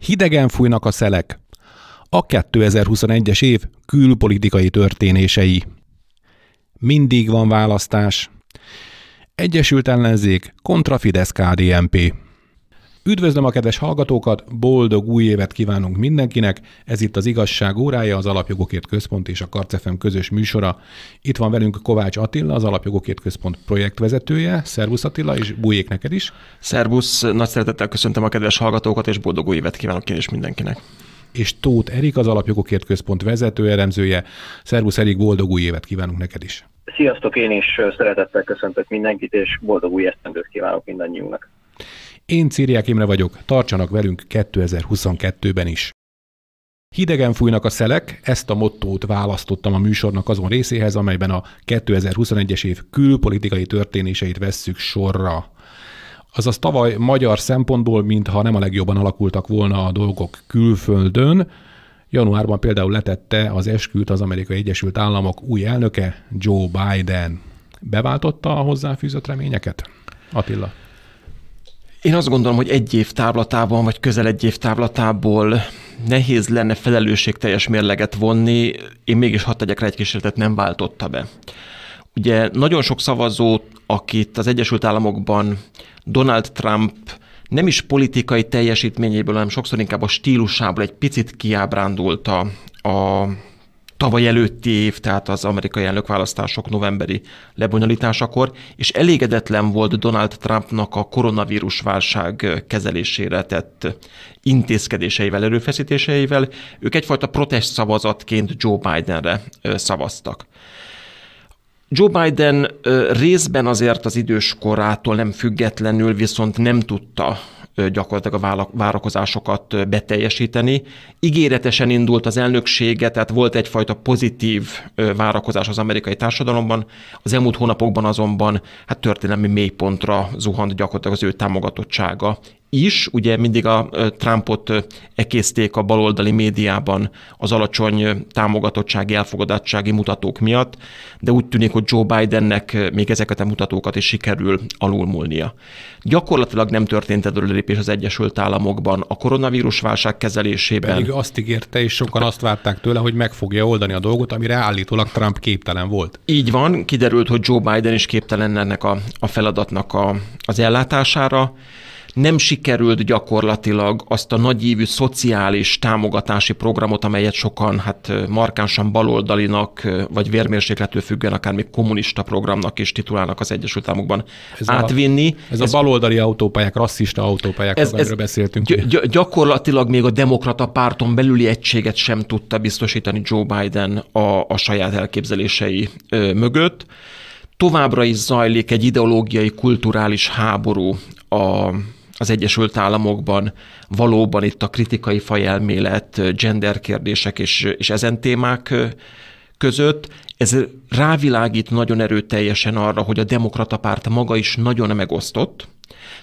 Hidegen fújnak a szelek. A 2021-es év külpolitikai történései. Mindig van választás. Egyesült ellenzék kontra Fidesz KDNP. Üdvözlöm a kedves hallgatókat, boldog új évet kívánunk mindenkinek. Ez itt az Igazság órája, az Alapjogokért Központ és a Karcefem közös műsora. Itt van velünk Kovács Attila, az Alapjogokért Központ projektvezetője. Szervusz Attila, és bújék neked is. Szervusz, nagy szeretettel köszöntöm a kedves hallgatókat, és boldog új évet kívánok én is mindenkinek. És Tóth Erik, az Alapjogokért Központ vezető elemzője. Szervusz Erik, boldog új évet kívánunk neked is. Sziasztok, én is szeretettel köszöntök mindenkit, és boldog új esztendőt kívánok mindannyiunknak. Én Círiák Imre vagyok, tartsanak velünk 2022-ben is. Hidegen fújnak a szelek, ezt a mottót választottam a műsornak azon részéhez, amelyben a 2021-es év külpolitikai történéseit vesszük sorra. Azaz tavaly magyar szempontból, mintha nem a legjobban alakultak volna a dolgok külföldön, januárban például letette az esküt az Amerikai Egyesült Államok új elnöke, Joe Biden. Beváltotta a hozzáfűzött reményeket? Attila. Én azt gondolom, hogy egy év táblatában, vagy közel egy év táblatából nehéz lenne felelősségteljes mérleget vonni, én mégis hadd tegyek rá egy kísérletet, nem váltotta be. Ugye nagyon sok szavazó, akit az Egyesült Államokban Donald Trump nem is politikai teljesítményéből, hanem sokszor inkább a stílusából egy picit kiábrándulta a tavaly előtti év, tehát az amerikai elnökválasztások novemberi lebonyolításakor, és elégedetlen volt Donald Trumpnak a koronavírus válság kezelésére tett intézkedéseivel, erőfeszítéseivel. Ők egyfajta protest szavazatként Joe Bidenre szavaztak. Joe Biden részben azért az idős korától nem függetlenül viszont nem tudta gyakorlatilag a várakozásokat beteljesíteni. Ígéretesen indult az elnöksége, tehát volt egyfajta pozitív várakozás az amerikai társadalomban. Az elmúlt hónapokban azonban hát történelmi mélypontra zuhant gyakorlatilag az ő támogatottsága is, ugye mindig a Trumpot ekészték a baloldali médiában az alacsony támogatottsági, elfogadottsági mutatók miatt, de úgy tűnik, hogy Joe Bidennek még ezeket a mutatókat is sikerül alulmúlnia. Gyakorlatilag nem történt előrelépés az Egyesült Államokban a koronavírus válság kezelésében. Pedig azt ígérte, és sokan azt várták tőle, hogy meg fogja oldani a dolgot, amire állítólag Trump képtelen volt. Így van, kiderült, hogy Joe Biden is képtelen ennek a, a feladatnak a, az ellátására nem sikerült gyakorlatilag azt a nagyívű szociális támogatási programot, amelyet sokan hát markánsan baloldalinak, vagy vérmérsékletől függően akár még kommunista programnak is titulálnak az Egyesült Államokban ez átvinni. A, ez, ez a baloldali autópályák, rasszista autópályák, ez, ez beszéltünk. Gy- gyakorlatilag még a demokrata párton belüli egységet sem tudta biztosítani Joe Biden a, a saját elképzelései ö, mögött. Továbbra is zajlik egy ideológiai, kulturális háború a az Egyesült Államokban. Valóban itt a kritikai fajelmélet, gender kérdések és, és ezen témák között. Ez rávilágít nagyon erőteljesen arra, hogy a demokrata párt maga is nagyon megosztott,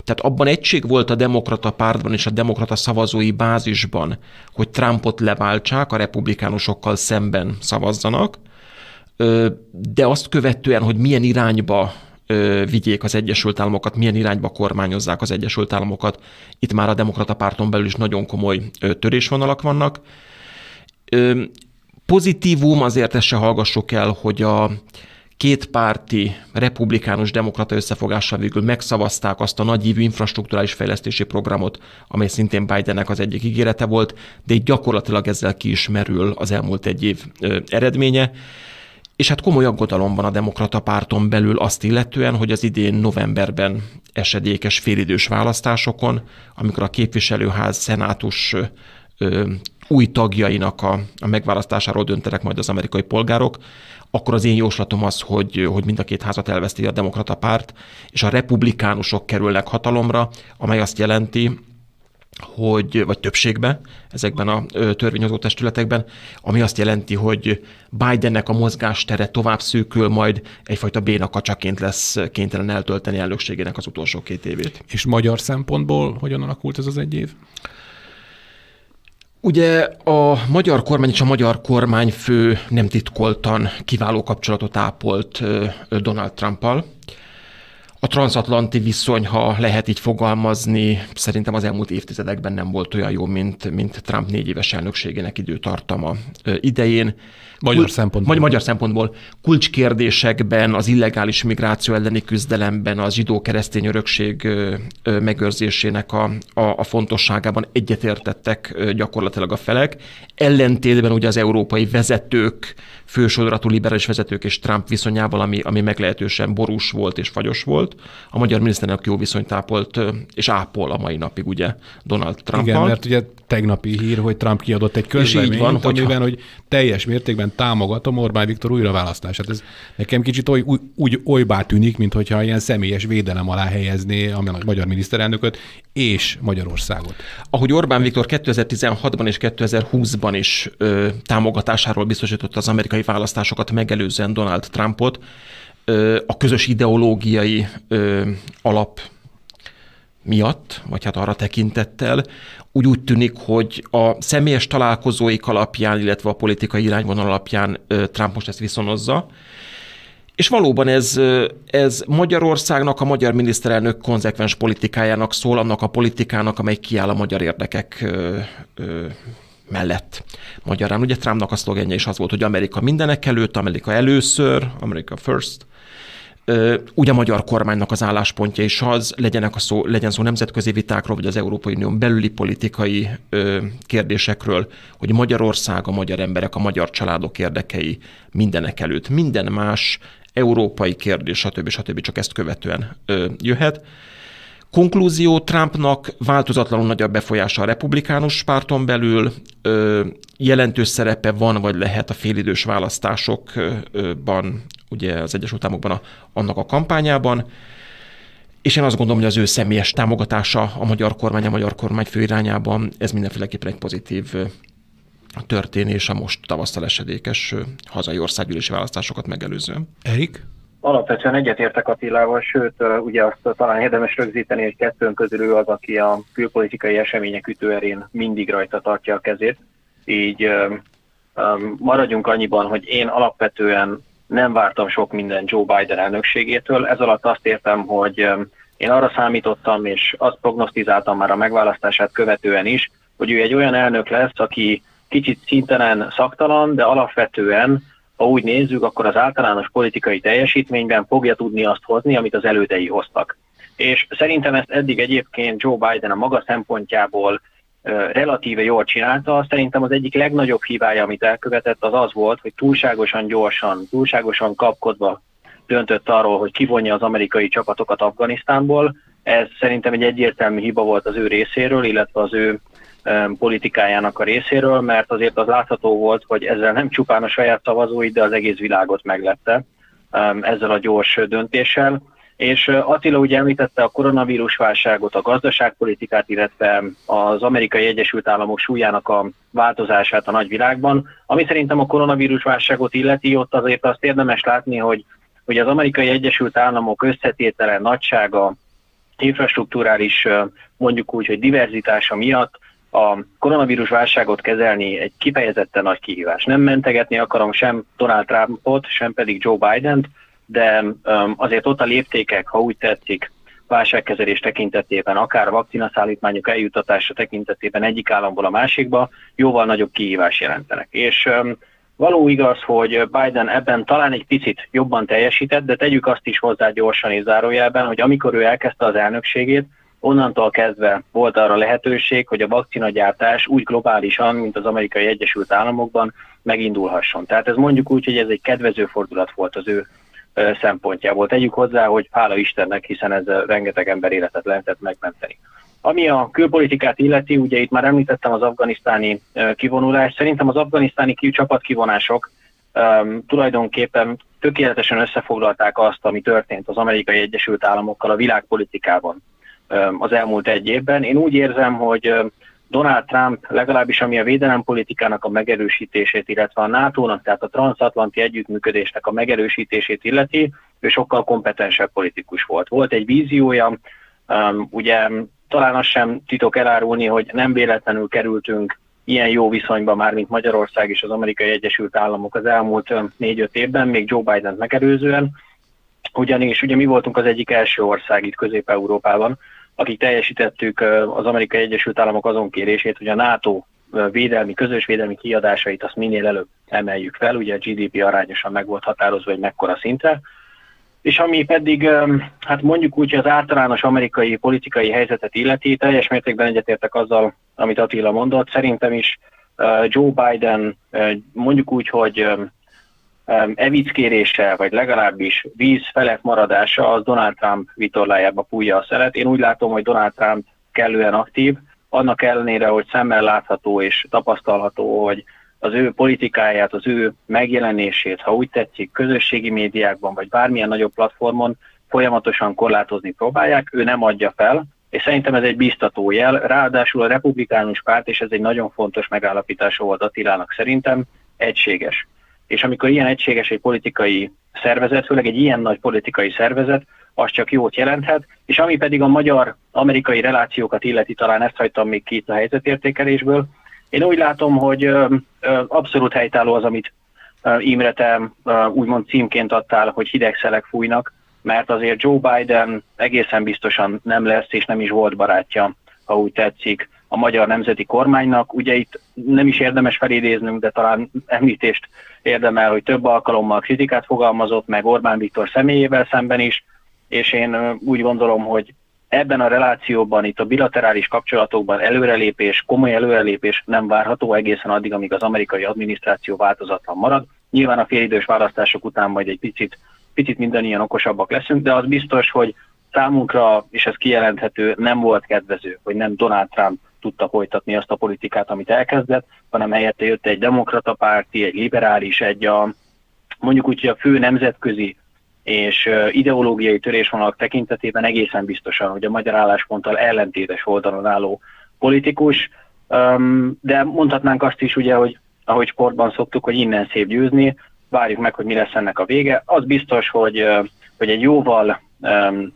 tehát abban egység volt a demokrata pártban és a demokrata szavazói bázisban, hogy Trumpot leváltsák, a republikánusokkal szemben szavazzanak, de azt követően, hogy milyen irányba vigyék az Egyesült Államokat, milyen irányba kormányozzák az Egyesült Államokat. Itt már a demokrata párton belül is nagyon komoly törésvonalak vannak. Pozitívum, azért ezt se hallgassuk el, hogy a kétpárti republikánus-demokrata összefogással végül megszavazták azt a nagyívű infrastruktúrális fejlesztési programot, amely szintén Bidennek az egyik ígérete volt, de így gyakorlatilag ezzel ki is merül az elmúlt egy év eredménye. És hát komoly aggodalom van a demokrata párton belül azt illetően, hogy az idén novemberben esedékes félidős választásokon, amikor a képviselőház szenátus ö, új tagjainak a, a megválasztásáról döntenek majd az amerikai polgárok, akkor az én jóslatom az, hogy, hogy mind a két házat elveszti a demokrata párt, és a republikánusok kerülnek hatalomra, amely azt jelenti, hogy, vagy többségbe ezekben a törvényhozó testületekben, ami azt jelenti, hogy Bidennek a mozgástere tovább szűkül, majd egyfajta bénakacsaként lesz kénytelen eltölteni elnökségének az utolsó két évét. És magyar szempontból hogyan alakult ez az egy év? Ugye a magyar kormány és a magyar kormányfő nem titkoltan kiváló kapcsolatot ápolt Donald Trumpal. A transatlanti viszony, ha lehet így fogalmazni, szerintem az elmúlt évtizedekben nem volt olyan jó, mint, mint Trump négy éves elnökségének időtartama idején. Magyar Kul- szempontból. Magyar, magyar szempontból kulcskérdésekben, az illegális migráció elleni küzdelemben, az zsidó-keresztény örökség megőrzésének a, a, a fontosságában egyetértettek gyakorlatilag a felek. Ellentétben ugye az európai vezetők, fősodratú liberális vezetők és Trump viszonyával, ami, ami meglehetősen borús volt és fagyos volt. A magyar miniszterelnök jó viszonyt ápolt és ápol a mai napig ugye Donald Trump. Igen, mert ugye tegnapi hír, hogy Trump kiadott egy közleményt, van, amiben, hogyha... hogy teljes mértékben támogatom Orbán Viktor újraválasztását. Ez nekem kicsit oly, úgy, úgy olybá tűnik, mintha ilyen személyes védelem alá helyezné a magyar miniszterelnököt és Magyarországot. Ahogy Orbán Viktor 2016-ban és 2020-ban is ö, támogatásáról biztosította az amerikai választásokat megelőzően Donald Trumpot, a közös ideológiai alap miatt, vagy hát arra tekintettel, úgy úgy tűnik, hogy a személyes találkozóik alapján, illetve a politikai irányvonal alapján Trump most ezt viszonozza, és valóban ez, ez Magyarországnak, a magyar miniszterelnök konzekvens politikájának szól, annak a politikának, amely kiáll a magyar érdekek ö, ö, mellett. Magyarán ugye Trumpnak a szlogenje is az volt, hogy Amerika mindenek előtt, Amerika először, America first, úgy a magyar kormánynak az álláspontja is az, legyenek a szó, legyen szó nemzetközi vitákról, vagy az Európai Unión belüli politikai ö, kérdésekről, hogy Magyarország, a magyar emberek, a magyar családok érdekei mindenek előtt. Minden más európai kérdés, stb. stb. csak ezt követően ö, jöhet. Konklúzió, Trumpnak változatlanul nagyobb befolyása a republikánus párton belül, ö, jelentős szerepe van, vagy lehet a félidős választásokban, ugye az Egyesült Államokban a, annak a kampányában, és én azt gondolom, hogy az ő személyes támogatása a magyar kormány, a magyar kormány főirányában, ez mindenféleképpen egy pozitív történés a most tavasszal esedékes hazai országgyűlési választásokat megelőzően. Erik? Alapvetően egyetértek Attilával, sőt, ugye azt talán érdemes rögzíteni, hogy kettőn közül ő az, aki a külpolitikai események ütőerén mindig rajta tartja a kezét. Így maradjunk annyiban, hogy én alapvetően nem vártam sok minden Joe Biden elnökségétől. Ez alatt azt értem, hogy én arra számítottam, és azt prognosztizáltam már a megválasztását követően is, hogy ő egy olyan elnök lesz, aki kicsit szintenen szaktalan, de alapvetően ha úgy nézzük, akkor az általános politikai teljesítményben fogja tudni azt hozni, amit az elődei hoztak. És szerintem ezt eddig egyébként Joe Biden a maga szempontjából relatíve jól csinálta. Szerintem az egyik legnagyobb hibája, amit elkövetett, az az volt, hogy túlságosan gyorsan, túlságosan kapkodva döntött arról, hogy kivonja az amerikai csapatokat Afganisztánból. Ez szerintem egy egyértelmű hiba volt az ő részéről, illetve az ő politikájának a részéről, mert azért az látható volt, hogy ezzel nem csupán a saját szavazóit, de az egész világot meglepte ezzel a gyors döntéssel. És Attila ugye említette a koronavírus válságot, a gazdaságpolitikát, illetve az amerikai Egyesült Államok súlyának a változását a nagyvilágban. Ami szerintem a koronavírus válságot illeti, ott azért azt érdemes látni, hogy, hogy az amerikai Egyesült Államok összetétele, nagysága, infrastruktúrális, mondjuk úgy, hogy diverzitása miatt a koronavírus válságot kezelni egy kifejezetten nagy kihívás. Nem mentegetni akarom sem Donald Trumpot, sem pedig Joe Biden-t, de azért ott a léptékek, ha úgy tetszik, válságkezelés tekintetében, akár a vakcinaszállítmányok eljutatása tekintetében egyik államból a másikba jóval nagyobb kihívás jelentenek. És való igaz, hogy Biden ebben talán egy picit jobban teljesített, de tegyük azt is hozzá gyorsan és zárójelben, hogy amikor ő elkezdte az elnökségét, onnantól kezdve volt arra lehetőség, hogy a vakcinagyártás úgy globálisan, mint az amerikai Egyesült Államokban megindulhasson. Tehát ez mondjuk úgy, hogy ez egy kedvező fordulat volt az ő szempontjából. Tegyük hozzá, hogy hála Istennek, hiszen ez rengeteg ember életet lehetett megmenteni. Ami a külpolitikát illeti, ugye itt már említettem az afganisztáni kivonulást, szerintem az afganisztáni csapatkivonások um, tulajdonképpen tökéletesen összefoglalták azt, ami történt az amerikai Egyesült Államokkal a világpolitikában az elmúlt egy évben. Én úgy érzem, hogy Donald Trump legalábbis ami a védelempolitikának a megerősítését, illetve a NATO-nak, tehát a transatlanti együttműködésnek a megerősítését illeti, ő sokkal kompetensebb politikus volt. Volt egy víziója, ugye talán azt sem titok elárulni, hogy nem véletlenül kerültünk ilyen jó viszonyba már, mint Magyarország és az Amerikai Egyesült Államok az elmúlt négy-öt évben, még Joe Biden megelőzően, ugyanis ugye mi voltunk az egyik első ország itt Közép-Európában, akik teljesítettük az Amerikai Egyesült Államok azon kérését, hogy a NATO védelmi, közös védelmi kiadásait azt minél előbb emeljük fel, ugye a GDP arányosan meg volt határozva, hogy mekkora szintre, és ami pedig, hát mondjuk úgy, hogy az általános amerikai politikai helyzetet illeti, teljes mértékben egyetértek azzal, amit Attila mondott, szerintem is Joe Biden mondjuk úgy, hogy evickérése, vagy legalábbis víz felett maradása, az Donald Trump vitorlájába fújja a szelet. Én úgy látom, hogy Donald Trump kellően aktív, annak ellenére, hogy szemmel látható és tapasztalható, hogy az ő politikáját, az ő megjelenését, ha úgy tetszik, közösségi médiákban, vagy bármilyen nagyobb platformon folyamatosan korlátozni próbálják, ő nem adja fel, és szerintem ez egy biztató jel. Ráadásul a republikánus párt, és ez egy nagyon fontos megállapítása volt Attilának szerintem, egységes. És amikor ilyen egységes egy politikai szervezet, főleg egy ilyen nagy politikai szervezet, az csak jót jelenthet, és ami pedig a magyar-amerikai relációkat illeti, talán ezt hagytam még ki itt a helyzetértékelésből, én úgy látom, hogy abszolút helytálló az, amit Imre, te úgymond címként adtál, hogy hideg szelek fújnak, mert azért Joe Biden egészen biztosan nem lesz, és nem is volt barátja, ha úgy tetszik, a magyar nemzeti kormánynak. Ugye itt nem is érdemes felidéznünk, de talán említést érdemel, hogy több alkalommal kritikát fogalmazott, meg Orbán Viktor személyével szemben is, és én úgy gondolom, hogy ebben a relációban, itt a bilaterális kapcsolatokban előrelépés, komoly előrelépés nem várható egészen addig, amíg az amerikai adminisztráció változatlan marad. Nyilván a félidős választások után majd egy picit, picit mindannyian okosabbak leszünk, de az biztos, hogy számunkra, és ez kijelenthető, nem volt kedvező, hogy nem Donald Trump tudta folytatni azt a politikát, amit elkezdett, hanem helyette jött egy demokrata párti, egy liberális, egy a, mondjuk úgy, hogy a fő nemzetközi és ideológiai törésvonalak tekintetében egészen biztosan, hogy a magyar állásponttal ellentétes oldalon álló politikus, de mondhatnánk azt is ugye, hogy ahogy sportban szoktuk, hogy innen szép győzni, várjuk meg, hogy mi lesz ennek a vége. Az biztos, hogy, hogy egy jóval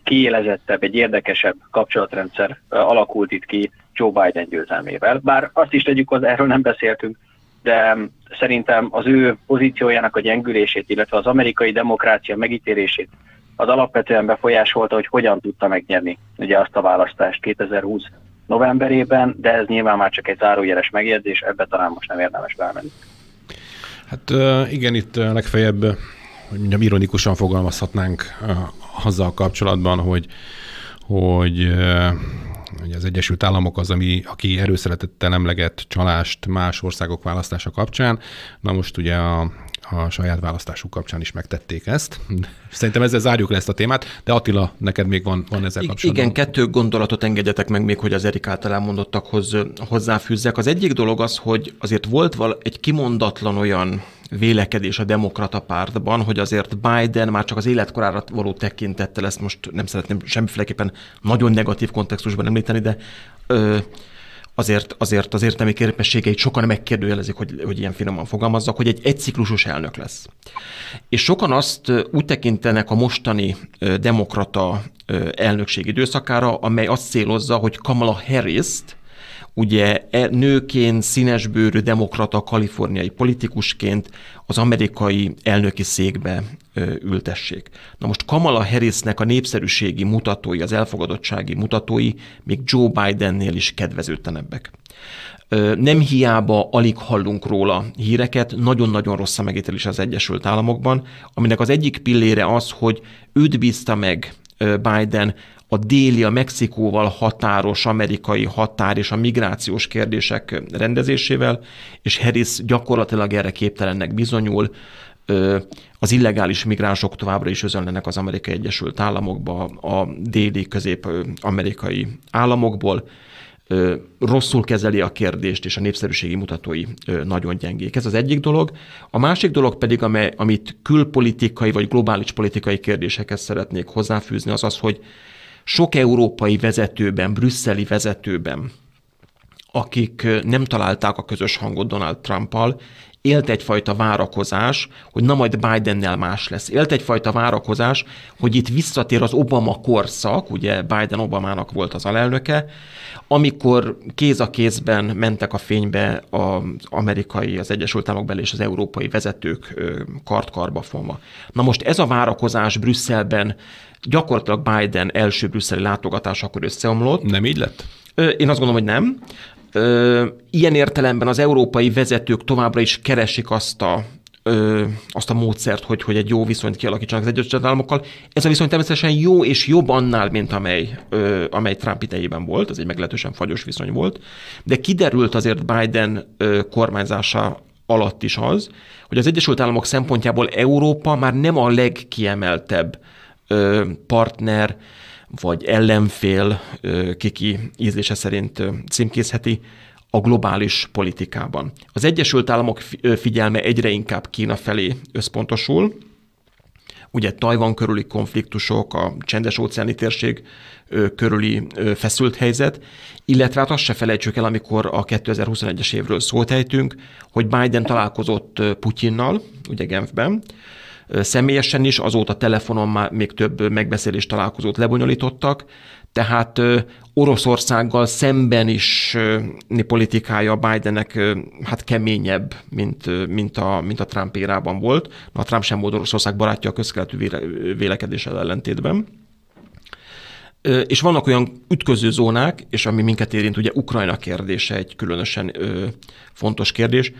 kiélezettebb, egy érdekesebb kapcsolatrendszer alakult itt ki Joe Biden győzelmével. Bár azt is tegyük, hogy erről nem beszéltünk, de szerintem az ő pozíciójának a gyengülését, illetve az amerikai demokrácia megítélését az alapvetően befolyásolta, hogy hogyan tudta megnyerni ugye azt a választást 2020 novemberében, de ez nyilván már csak egy zárójeles megjegyzés, ebbe talán most nem érdemes belmenni. Hát igen, itt legfeljebb, hogy mondjam, ironikusan fogalmazhatnánk azzal kapcsolatban, hogy, hogy Ugye az Egyesült Államok az, ami, aki erőszeretettel emleget csalást más országok választása kapcsán. Na most ugye a, a saját választásuk kapcsán is megtették ezt. Szerintem ezzel zárjuk le ezt a témát, de Attila, neked még van, van ezzel kapcsolatban. Igen, kettő gondolatot engedjetek meg még, hogy az Erik által elmondottakhoz hozzáfűzzek. Az egyik dolog az, hogy azért volt val egy kimondatlan olyan vélekedés a demokrata pártban, hogy azért Biden már csak az életkorára való tekintettel, ezt most nem szeretném semmiféleképpen nagyon negatív kontextusban említeni, de ö, azért, azért az értelmi képességeit sokan megkérdőjelezik, hogy, hogy ilyen finoman fogalmazzak, hogy egy egyciklusos elnök lesz. És sokan azt úgy tekintenek a mostani demokrata elnökség időszakára, amely azt célozza, hogy Kamala Harris-t ugye e, nőként, színesbőrű demokrata kaliforniai politikusként az amerikai elnöki székbe ültessék. Na most Kamala Harrisnek a népszerűségi mutatói, az elfogadottsági mutatói még Joe Bidennél is kedvezőtlenebbek. Nem hiába alig hallunk róla híreket, nagyon-nagyon rossz a megítélés az Egyesült Államokban, aminek az egyik pillére az, hogy őt bízta meg Biden a déli, a Mexikóval határos amerikai határ és a migrációs kérdések rendezésével, és Harris gyakorlatilag erre képtelennek bizonyul, az illegális migránsok továbbra is özönlenek az Amerikai Egyesült Államokba, a déli közép-amerikai államokból, rosszul kezeli a kérdést, és a népszerűségi mutatói nagyon gyengék. Ez az egyik dolog. A másik dolog pedig, amit külpolitikai vagy globális politikai kérdésekhez szeretnék hozzáfűzni, az az, hogy sok európai vezetőben, brüsszeli vezetőben akik nem találták a közös hangot Donald Trumpal, élt egyfajta várakozás, hogy na majd Bidennel más lesz. Élt egyfajta várakozás, hogy itt visszatér az Obama korszak, ugye Biden Obamának volt az alelnöke, amikor kéz a kézben mentek a fénybe az amerikai, az Egyesült Államokbeli és az európai vezetők kartkarba fonva. Na most ez a várakozás Brüsszelben gyakorlatilag Biden első brüsszeli látogatás akkor összeomlott. Nem így lett? Én azt gondolom, hogy nem. Ilyen értelemben az európai vezetők továbbra is keresik azt a ö, azt a módszert, hogy, hogy egy jó viszonyt kialakítsanak az Egyesült Államokkal. Ez a viszony természetesen jó és jobb annál, mint amely, ö, amely Trump idejében volt, ez egy meglehetősen fagyos viszony volt, de kiderült azért Biden ö, kormányzása alatt is az, hogy az Egyesült Államok szempontjából Európa már nem a legkiemeltebb ö, partner, vagy ellenfél, kiki ízlése szerint címkézheti, a globális politikában. Az Egyesült Államok figyelme egyre inkább Kína felé összpontosul, ugye Tajvan körüli konfliktusok, a csendes óceáni térség körüli feszült helyzet, illetve hát azt se felejtsük el, amikor a 2021-es évről szót ejtünk, hogy Biden találkozott Putyinnal, ugye Genfben, személyesen is, azóta telefonon már még több megbeszélést találkozót lebonyolítottak, tehát Oroszországgal szemben is politikája Bidennek hát keményebb, mint, mint, a, mint a Trump érában volt. Na, Trump sem volt Oroszország barátja a közkeletű vélekedéssel ellentétben. És vannak olyan ütköző zónák, és ami minket érint, ugye Ukrajna kérdése egy különösen fontos kérdés,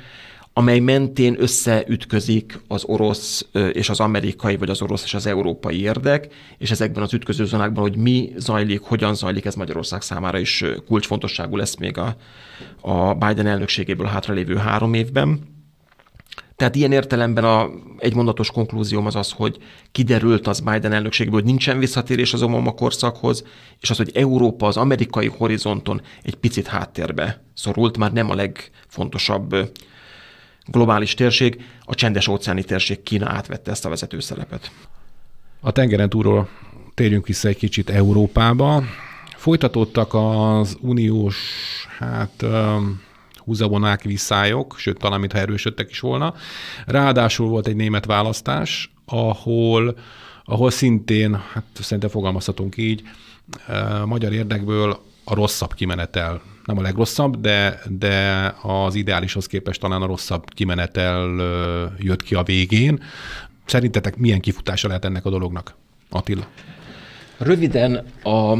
amely mentén összeütközik az orosz és az amerikai, vagy az orosz és az európai érdek, és ezekben az ütköző zónákban, hogy mi zajlik, hogyan zajlik, ez Magyarország számára is kulcsfontosságú lesz még a, a Biden elnökségéből hátralévő három évben. Tehát ilyen értelemben a egymondatos konklúzióm az az, hogy kiderült az Biden elnökségből, hogy nincsen visszatérés az Obama korszakhoz, és az, hogy Európa az amerikai horizonton egy picit háttérbe szorult, már nem a legfontosabb globális térség, a csendes óceáni térség Kína átvette ezt a vezető szerepet. A tengeren túlról térjünk vissza egy kicsit Európába. Folytatódtak az uniós, hát húzavonák, visszályok, sőt, talán mintha erősödtek is volna. Ráadásul volt egy német választás, ahol, ahol szintén, hát szerintem fogalmazhatunk így, magyar érdekből a rosszabb kimenetel nem a legrosszabb, de, de az ideálishoz képest talán a rosszabb kimenetel jött ki a végén. Szerintetek milyen kifutása lehet ennek a dolognak, Attila? Röviden a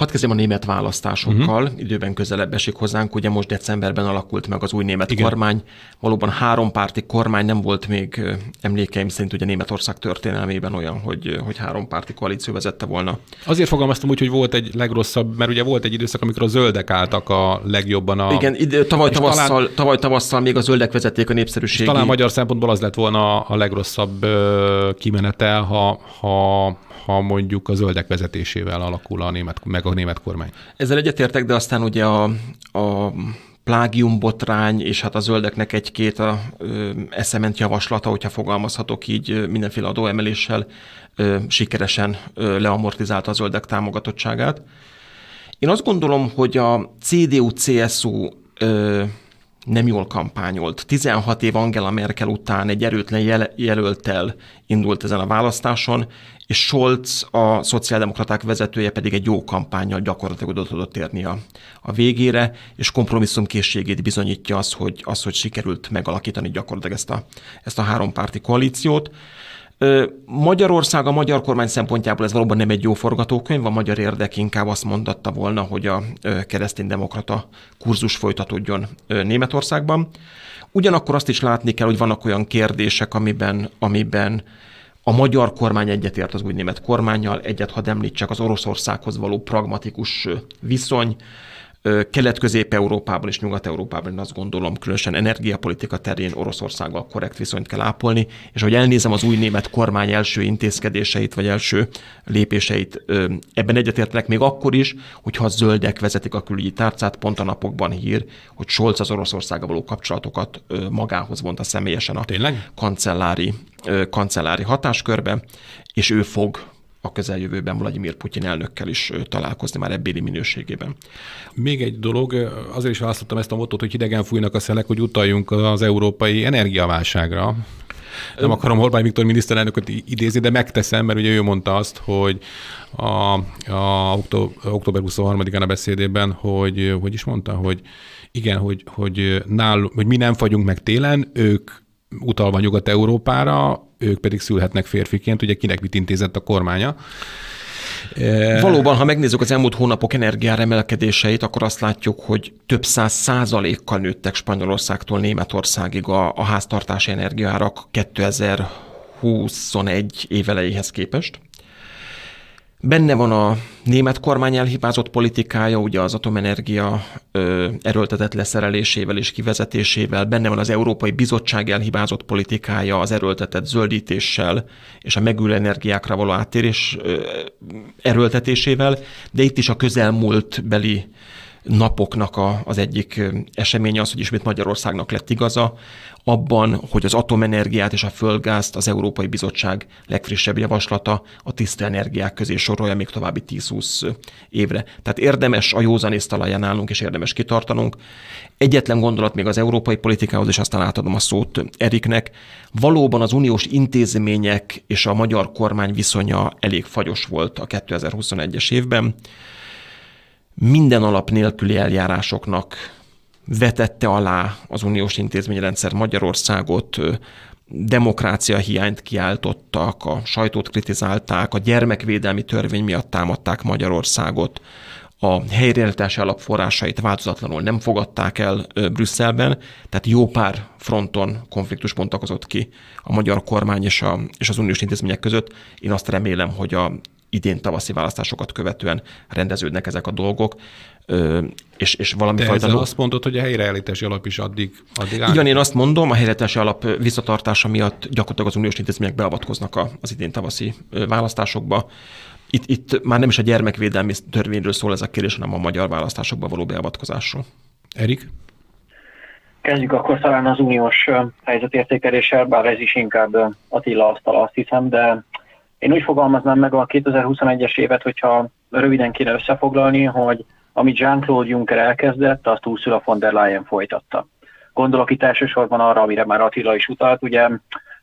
Hadd kezdjem a német választásokkal, uh-huh. időben közelebb esik hozzánk, ugye most decemberben alakult meg az új német Igen. kormány, valóban hárompárti kormány nem volt még emlékeim szerint ugye Németország történelmében olyan, hogy, hogy hárompárti koalíció vezette volna. Azért fogalmaztam úgy, hogy volt egy legrosszabb, mert ugye volt egy időszak, amikor a zöldek álltak a legjobban a... Igen, ide, tavaly, tavasszal, talán, tavaly tavasszal még a zöldek vezették a népszerűségi... Talán magyar szempontból az lett volna a legrosszabb kimenetel, ha, ha ha mondjuk a zöldek vezetésével alakul a német, meg a német kormány. Ezzel egyetértek, de aztán ugye a, a plágium botrány, és hát a zöldeknek egy-két a, eszement javaslata, hogyha fogalmazhatok így mindenféle adóemeléssel, ö, sikeresen ö, leamortizálta a zöldek támogatottságát. Én azt gondolom, hogy a CDU-CSU nem jól kampányolt. 16 év Angela Merkel után egy erőtlen jel- jelöltel indult ezen a választáson, és Scholz, a szociáldemokraták vezetője pedig egy jó kampányjal gyakorlatilag oda tudott érni a, a végére, és kompromisszumkészségét bizonyítja az, hogy, az, hogy sikerült megalakítani gyakorlatilag ezt a, ezt a hárompárti koalíciót. Magyarország a magyar kormány szempontjából ez valóban nem egy jó forgatókönyv, a magyar érdek inkább azt mondatta volna, hogy a kereszténydemokrata kurzus folytatódjon Németországban. Ugyanakkor azt is látni kell, hogy vannak olyan kérdések, amiben, amiben a magyar kormány egyetért az új német kormányjal, egyet hadd említsek az Oroszországhoz való pragmatikus viszony, Kelet-Közép-Európában és Nyugat-Európában én azt gondolom, különösen energiapolitika terén Oroszországgal korrekt viszonyt kell ápolni, és hogy elnézem az új német kormány első intézkedéseit, vagy első lépéseit, ebben egyetértenek még akkor is, hogyha a zöldek vezetik a külügyi tárcát, pont a napokban hír, hogy Scholz az Oroszországgal való kapcsolatokat magához vonta személyesen a Tényleg? kancellári, kancellári hatáskörbe, és ő fog a közeljövőben Vladimir Putyin elnökkel is találkozni már ebbéli minőségében. Még egy dolog, azért is választottam ezt a motót, hogy hidegen fújnak a szelek, hogy utaljunk az európai energiaválságra. Nem akarom Orbán Viktor miniszterelnököt idézni, de megteszem, mert ugye ő mondta azt, hogy a, a október 23-án a beszédében, hogy hogy is mondta, hogy igen, hogy, hogy, nál, hogy mi nem fagyunk meg télen, ők utalva Nyugat-Európára, ők pedig szülhetnek férfiként, ugye kinek mit intézett a kormánya. Valóban, ha megnézzük az elmúlt hónapok energiára emelkedéseit, akkor azt látjuk, hogy több száz százalékkal nőttek Spanyolországtól Németországig a, a háztartási energiárak 2021 évelejéhez képest. Benne van a német kormány elhibázott politikája, ugye az atomenergia ö, erőltetett leszerelésével és kivezetésével, benne van az Európai Bizottság elhibázott politikája az erőltetett zöldítéssel és a megülő energiákra való áttérés ö, erőltetésével, de itt is a közelmúlt beli napoknak a, az egyik eseménye az, hogy ismét Magyarországnak lett igaza, abban, hogy az atomenergiát és a földgázt az Európai Bizottság legfrissebb javaslata a tiszta energiák közé sorolja még további 10-20 évre. Tehát érdemes a józanész talaján állnunk, és érdemes kitartanunk. Egyetlen gondolat még az európai politikához, és aztán átadom a szót Eriknek. Valóban az uniós intézmények és a magyar kormány viszonya elég fagyos volt a 2021-es évben minden alap nélküli eljárásoknak vetette alá az uniós intézményrendszer Magyarországot, demokrácia hiányt kiáltottak, a sajtót kritizálták, a gyermekvédelmi törvény miatt támadták Magyarországot, a helyreállítási alapforrásait változatlanul nem fogadták el Brüsszelben, tehát jó pár fronton konfliktus bontakozott ki a magyar kormány és, a, és az uniós intézmények között. Én azt remélem, hogy a idén tavaszi választásokat követően rendeződnek ezek a dolgok, és, és valami De fajta... azt mondod, hogy a helyreállítási alap is addig, addig áll? Igen, én azt mondom, a helyreállítási alap visszatartása miatt gyakorlatilag az uniós intézmények beavatkoznak az idén tavaszi választásokba. Itt, itt már nem is a gyermekvédelmi törvényről szól ez a kérdés, hanem a magyar választásokba való beavatkozásról. Erik? Kezdjük akkor talán az uniós helyzetértékeléssel, bár ez is inkább Attila asztal, azt hiszem, de én úgy fogalmaznám meg a 2021-es évet, hogyha röviden kéne összefoglalni, hogy amit Jean-Claude Juncker elkezdett, azt Ursula von der Leyen folytatta. Gondolok itt elsősorban arra, amire már Attila is utalt, ugye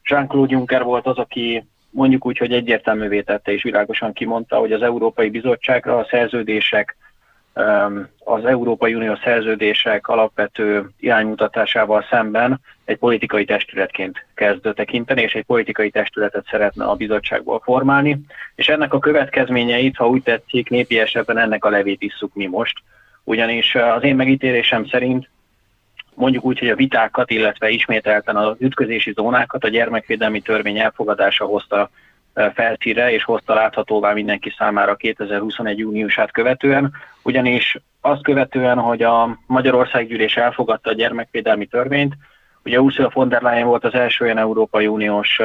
Jean-Claude Juncker volt az, aki mondjuk úgy, hogy egyértelművé tette és világosan kimondta, hogy az Európai Bizottságra a szerződések az Európai Unió szerződések alapvető iránymutatásával szemben egy politikai testületként kezd tekinteni, és egy politikai testületet szeretne a bizottságból formálni, és ennek a következményeit, ha úgy tetszik, népi esetben ennek a levét isszuk mi most, ugyanis az én megítélésem szerint mondjuk úgy, hogy a vitákat, illetve ismételten az ütközési zónákat a gyermekvédelmi törvény elfogadása hozta felszíre, és hozta láthatóvá mindenki számára 2021. júniusát követően, ugyanis azt követően, hogy a Magyarországgyűlés elfogadta a gyermekvédelmi törvényt, ugye Ursula von der Leyen volt az első olyan Európai Uniós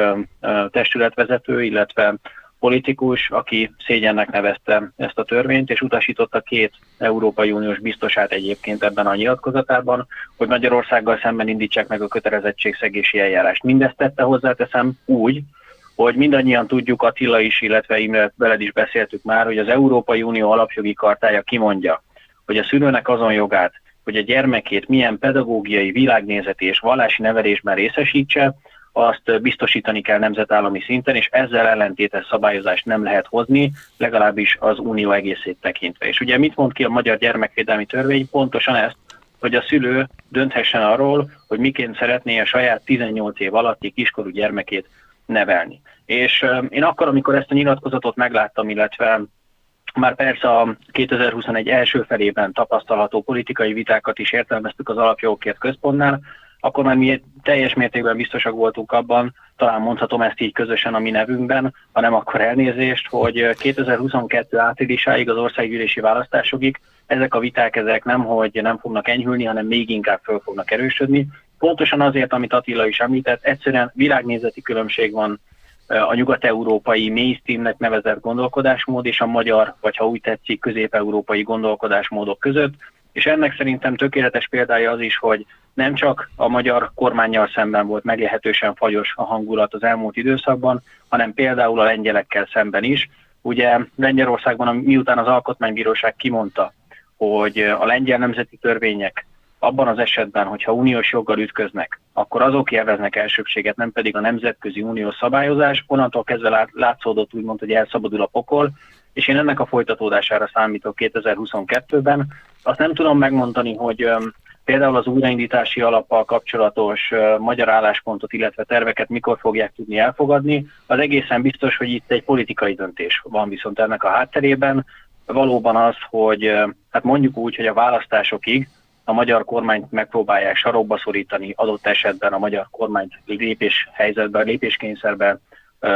testületvezető, illetve politikus, aki szégyennek nevezte ezt a törvényt, és utasította két Európai Uniós biztosát egyébként ebben a nyilatkozatában, hogy Magyarországgal szemben indítsák meg a kötelezettségszegési eljárást. Mindezt tette hozzáteszem úgy, hogy mindannyian tudjuk, Attila is, illetve Imre veled is beszéltük már, hogy az Európai Unió alapjogi kartája kimondja, hogy a szülőnek azon jogát, hogy a gyermekét milyen pedagógiai, világnézeti és vallási nevelésben részesítse, azt biztosítani kell nemzetállami szinten, és ezzel ellentétes szabályozást nem lehet hozni, legalábbis az unió egészét tekintve. És ugye mit mond ki a magyar gyermekvédelmi törvény? Pontosan ezt, hogy a szülő dönthessen arról, hogy miként szeretné a saját 18 év alatti kiskorú gyermekét nevelni. És én akkor, amikor ezt a nyilatkozatot megláttam, illetve már persze a 2021 első felében tapasztalható politikai vitákat is értelmeztük az alapjogokért központnál, akkor már mi teljes mértékben biztosak voltunk abban, talán mondhatom ezt így közösen a mi nevünkben, hanem akkor elnézést, hogy 2022 áprilisáig az országgyűlési választásokig ezek a viták ezek nem, hogy nem fognak enyhülni, hanem még inkább föl fognak erősödni. Pontosan azért, amit Attila is említett, egyszerűen világnézeti különbség van a nyugat-európai mainstreamnek nevezett gondolkodásmód és a magyar, vagy ha úgy tetszik, közép-európai gondolkodásmódok között, és ennek szerintem tökéletes példája az is, hogy nem csak a magyar kormányjal szemben volt meglehetősen fagyos a hangulat az elmúlt időszakban, hanem például a lengyelekkel szemben is, Ugye Lengyelországban, miután az Alkotmánybíróság kimondta, hogy a lengyel nemzeti törvények abban az esetben, hogyha uniós joggal ütköznek, akkor azok élveznek elsőbséget, nem pedig a nemzetközi uniós szabályozás. Onnantól kezdve látszódott úgymond, hogy elszabadul a pokol, és én ennek a folytatódására számítok 2022-ben. Azt nem tudom megmondani, hogy például az újraindítási alappal kapcsolatos magyar álláspontot, illetve terveket mikor fogják tudni elfogadni. Az egészen biztos, hogy itt egy politikai döntés van viszont ennek a hátterében. Valóban az, hogy hát mondjuk úgy, hogy a választásokig a magyar kormányt megpróbálják sarokba szorítani, adott esetben a magyar kormányt lépés helyzetbe, lépéskényszerbe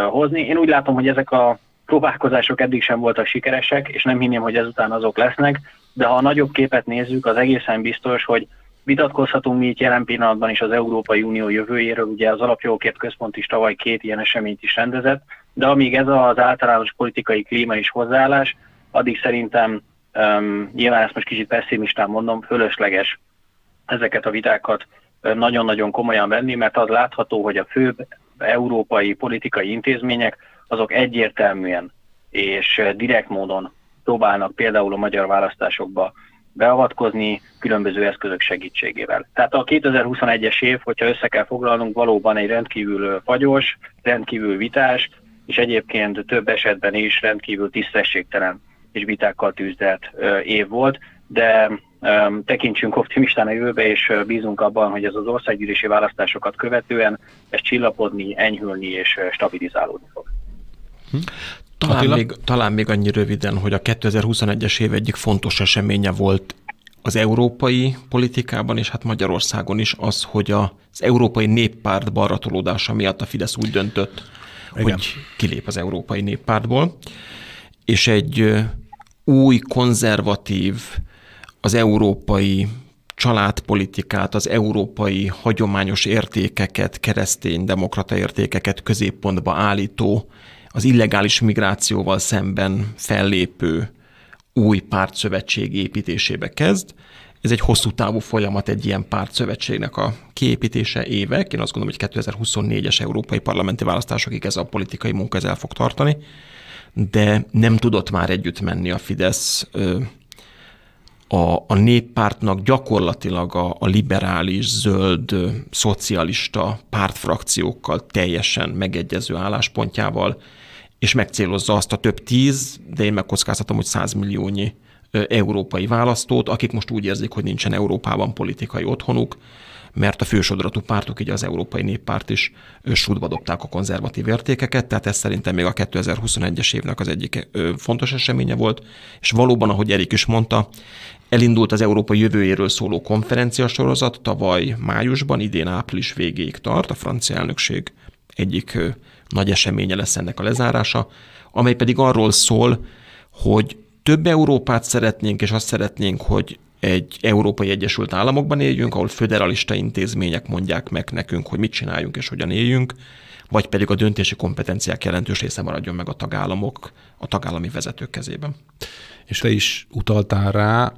hozni. Én úgy látom, hogy ezek a próbálkozások eddig sem voltak sikeresek, és nem hinném, hogy ezután azok lesznek, de ha a nagyobb képet nézzük, az egészen biztos, hogy vitatkozhatunk mi itt jelen pillanatban is az Európai Unió jövőjéről, ugye az Alapjogokért Központ is tavaly két ilyen eseményt is rendezett, de amíg ez az általános politikai klíma és hozzáállás, addig szerintem um, nyilván ezt most kicsit pessimistán mondom, fölösleges ezeket a vitákat nagyon-nagyon komolyan venni, mert az látható, hogy a főbb európai politikai intézmények azok egyértelműen és direkt módon próbálnak például a magyar választásokba beavatkozni különböző eszközök segítségével. Tehát a 2021-es év, hogyha össze kell foglalnunk, valóban egy rendkívül fagyos, rendkívül vitás, és egyébként több esetben is rendkívül tisztességtelen és vitákkal tűzdelt év volt, de tekintsünk optimistán a jövőbe, és bízunk abban, hogy ez az országgyűlési választásokat követően ez csillapodni, enyhülni és stabilizálódni fog. Hm? Talán még, talán még annyi röviden, hogy a 2021-es év egyik fontos eseménye volt az európai politikában, és hát Magyarországon is az, hogy az Európai Néppárt balratolódása miatt a Fidesz úgy döntött, Igen. hogy kilép az Európai Néppártból, és egy új, konzervatív, az európai családpolitikát, az európai hagyományos értékeket, keresztény demokrata értékeket középpontba állító az illegális migrációval szemben fellépő új pártszövetség építésébe kezd. Ez egy hosszú távú folyamat egy ilyen pártszövetségnek a kiépítése évek. Én azt gondolom, hogy 2024-es európai parlamenti választásokig ez a politikai munka ez el fog tartani, de nem tudott már együtt menni a Fidesz a, a néppártnak gyakorlatilag a, a liberális, zöld, szocialista pártfrakciókkal teljesen megegyező álláspontjával, és megcélozza azt a több tíz, de én megkockáztatom, hogy százmilliónyi európai választót, akik most úgy érzik, hogy nincsen Európában politikai otthonuk, mert a fősodratú pártok, így az Európai Néppárt is sútba dobták a konzervatív értékeket, tehát ez szerintem még a 2021-es évnek az egyik fontos eseménye volt, és valóban, ahogy Erik is mondta, elindult az Európa jövőjéről szóló konferencia sorozat tavaly májusban, idén április végéig tart, a francia elnökség egyik nagy eseménye lesz ennek a lezárása, amely pedig arról szól, hogy több Európát szeretnénk, és azt szeretnénk, hogy egy Európai Egyesült Államokban éljünk, ahol föderalista intézmények mondják meg nekünk, hogy mit csináljunk és hogyan éljünk, vagy pedig a döntési kompetenciák jelentős része maradjon meg a tagállamok, a tagállami vezetők kezében. És te is utaltál rá,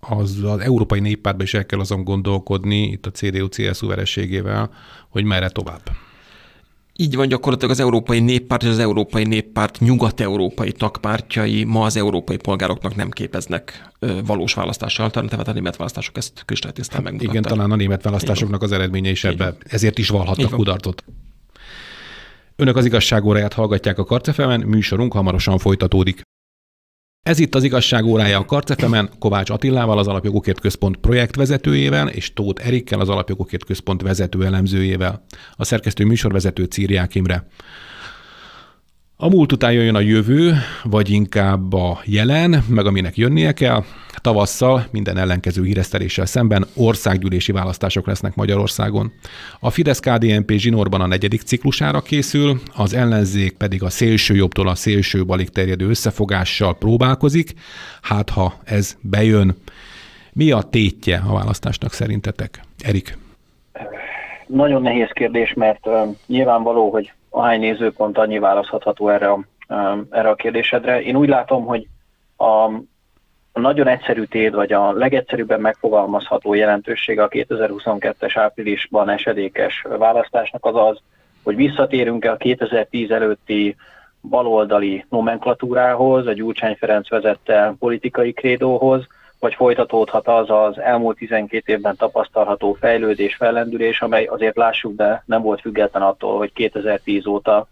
az, az Európai Néppártban is el kell azon gondolkodni, itt a CDU-CSU vereségével, hogy merre tovább. Így van gyakorlatilag az Európai Néppárt és az Európai Néppárt nyugat-európai tagpártjai ma az európai polgároknak nem képeznek valós választási alternatívát, a német választások ezt kristálytisztán hát megmutatták. Igen, talán a német választásoknak az eredménye is ebbe, ezért is valhattak kudarcot. Önök az igazságóráját hallgatják a Karcefemen, műsorunk hamarosan folytatódik. Ez itt az igazság órája a Karcefemen, Kovács Attilával, az Alapjogokért Központ projektvezetőjével, és Tóth Erikkel, az Alapjogokért Központ vezető elemzőjével. A szerkesztő műsorvezető Círiák Imre. A múlt után jön a jövő, vagy inkább a jelen, meg aminek jönnie kell. Tavasszal minden ellenkező híreszteléssel szemben országgyűlési választások lesznek Magyarországon. A Fidesz-KDNP zsinórban a negyedik ciklusára készül, az ellenzék pedig a szélső jobbtól a szélső balig terjedő összefogással próbálkozik, hát ha ez bejön. Mi a tétje a választásnak szerintetek? Erik. Nagyon nehéz kérdés, mert uh, nyilvánvaló, hogy ahány nézőpont annyi választható erre a, erre a kérdésedre. Én úgy látom, hogy a, a nagyon egyszerű tét, vagy a legegyszerűbben megfogalmazható jelentősége a 2022-es áprilisban esedékes választásnak az az, hogy visszatérünk-e a 2010 előtti baloldali nomenklatúrához, a Gyurcsány Ferenc vezette politikai krédóhoz, vagy folytatódhat az az elmúlt 12 évben tapasztalható fejlődés, fellendülés, amely azért lássuk be, nem volt független attól, hogy 2010 óta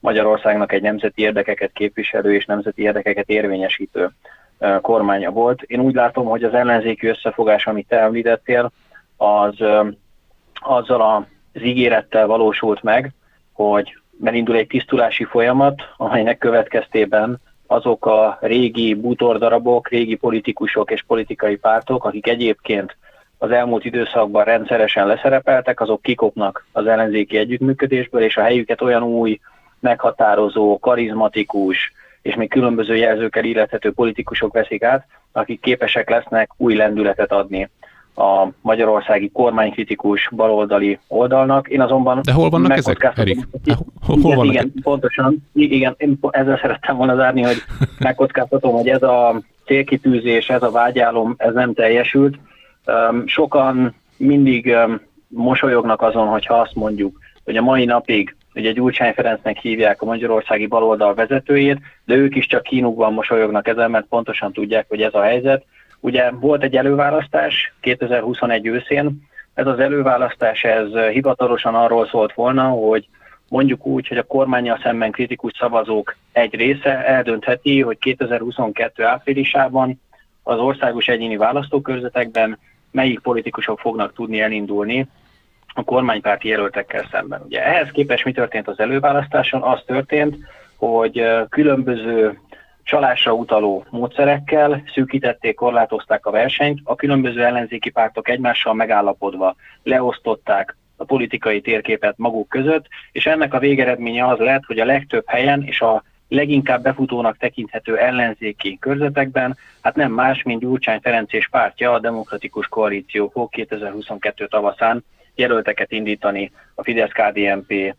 Magyarországnak egy nemzeti érdekeket képviselő és nemzeti érdekeket érvényesítő kormánya volt. Én úgy látom, hogy az ellenzéki összefogás, amit te említettél, az azzal az ígérettel valósult meg, hogy elindul egy tisztulási folyamat, amelynek következtében azok a régi bútordarabok, régi politikusok és politikai pártok, akik egyébként az elmúlt időszakban rendszeresen leszerepeltek, azok kikopnak az ellenzéki együttműködésből, és a helyüket olyan új, meghatározó, karizmatikus, és még különböző jelzőkkel illethető politikusok veszik át, akik képesek lesznek új lendületet adni a magyarországi kormánykritikus baloldali oldalnak. Én azonban... De hol vannak ezek, Erik? Hol, hol igen, vannak igen, pontosan. Igen, én ezzel szerettem volna zárni, hogy megkockáztatom, hogy ez a célkitűzés, ez a vágyálom, ez nem teljesült. Sokan mindig mosolyognak azon, hogyha azt mondjuk, hogy a mai napig ugye Gyurcsány Ferencnek hívják a magyarországi baloldal vezetőjét, de ők is csak kínukban mosolyognak ezen, mert pontosan tudják, hogy ez a helyzet. Ugye volt egy előválasztás 2021 őszén, ez az előválasztás ez hivatalosan arról szólt volna, hogy mondjuk úgy, hogy a kormánya szemben kritikus szavazók egy része eldöntheti, hogy 2022 áprilisában az országos egyéni választókörzetekben melyik politikusok fognak tudni elindulni a kormánypárti jelöltekkel szemben. Ugye ehhez képest mi történt az előválasztáson? Az történt, hogy különböző csalásra utaló módszerekkel szűkítették, korlátozták a versenyt, a különböző ellenzéki pártok egymással megállapodva leosztották a politikai térképet maguk között, és ennek a végeredménye az lett, hogy a legtöbb helyen és a leginkább befutónak tekinthető ellenzéki körzetekben, hát nem más, mint Gyurcsány Ferenc és pártja, a Demokratikus Koalíció fog 2022 tavaszán jelölteket indítani a Fidesz-KDNP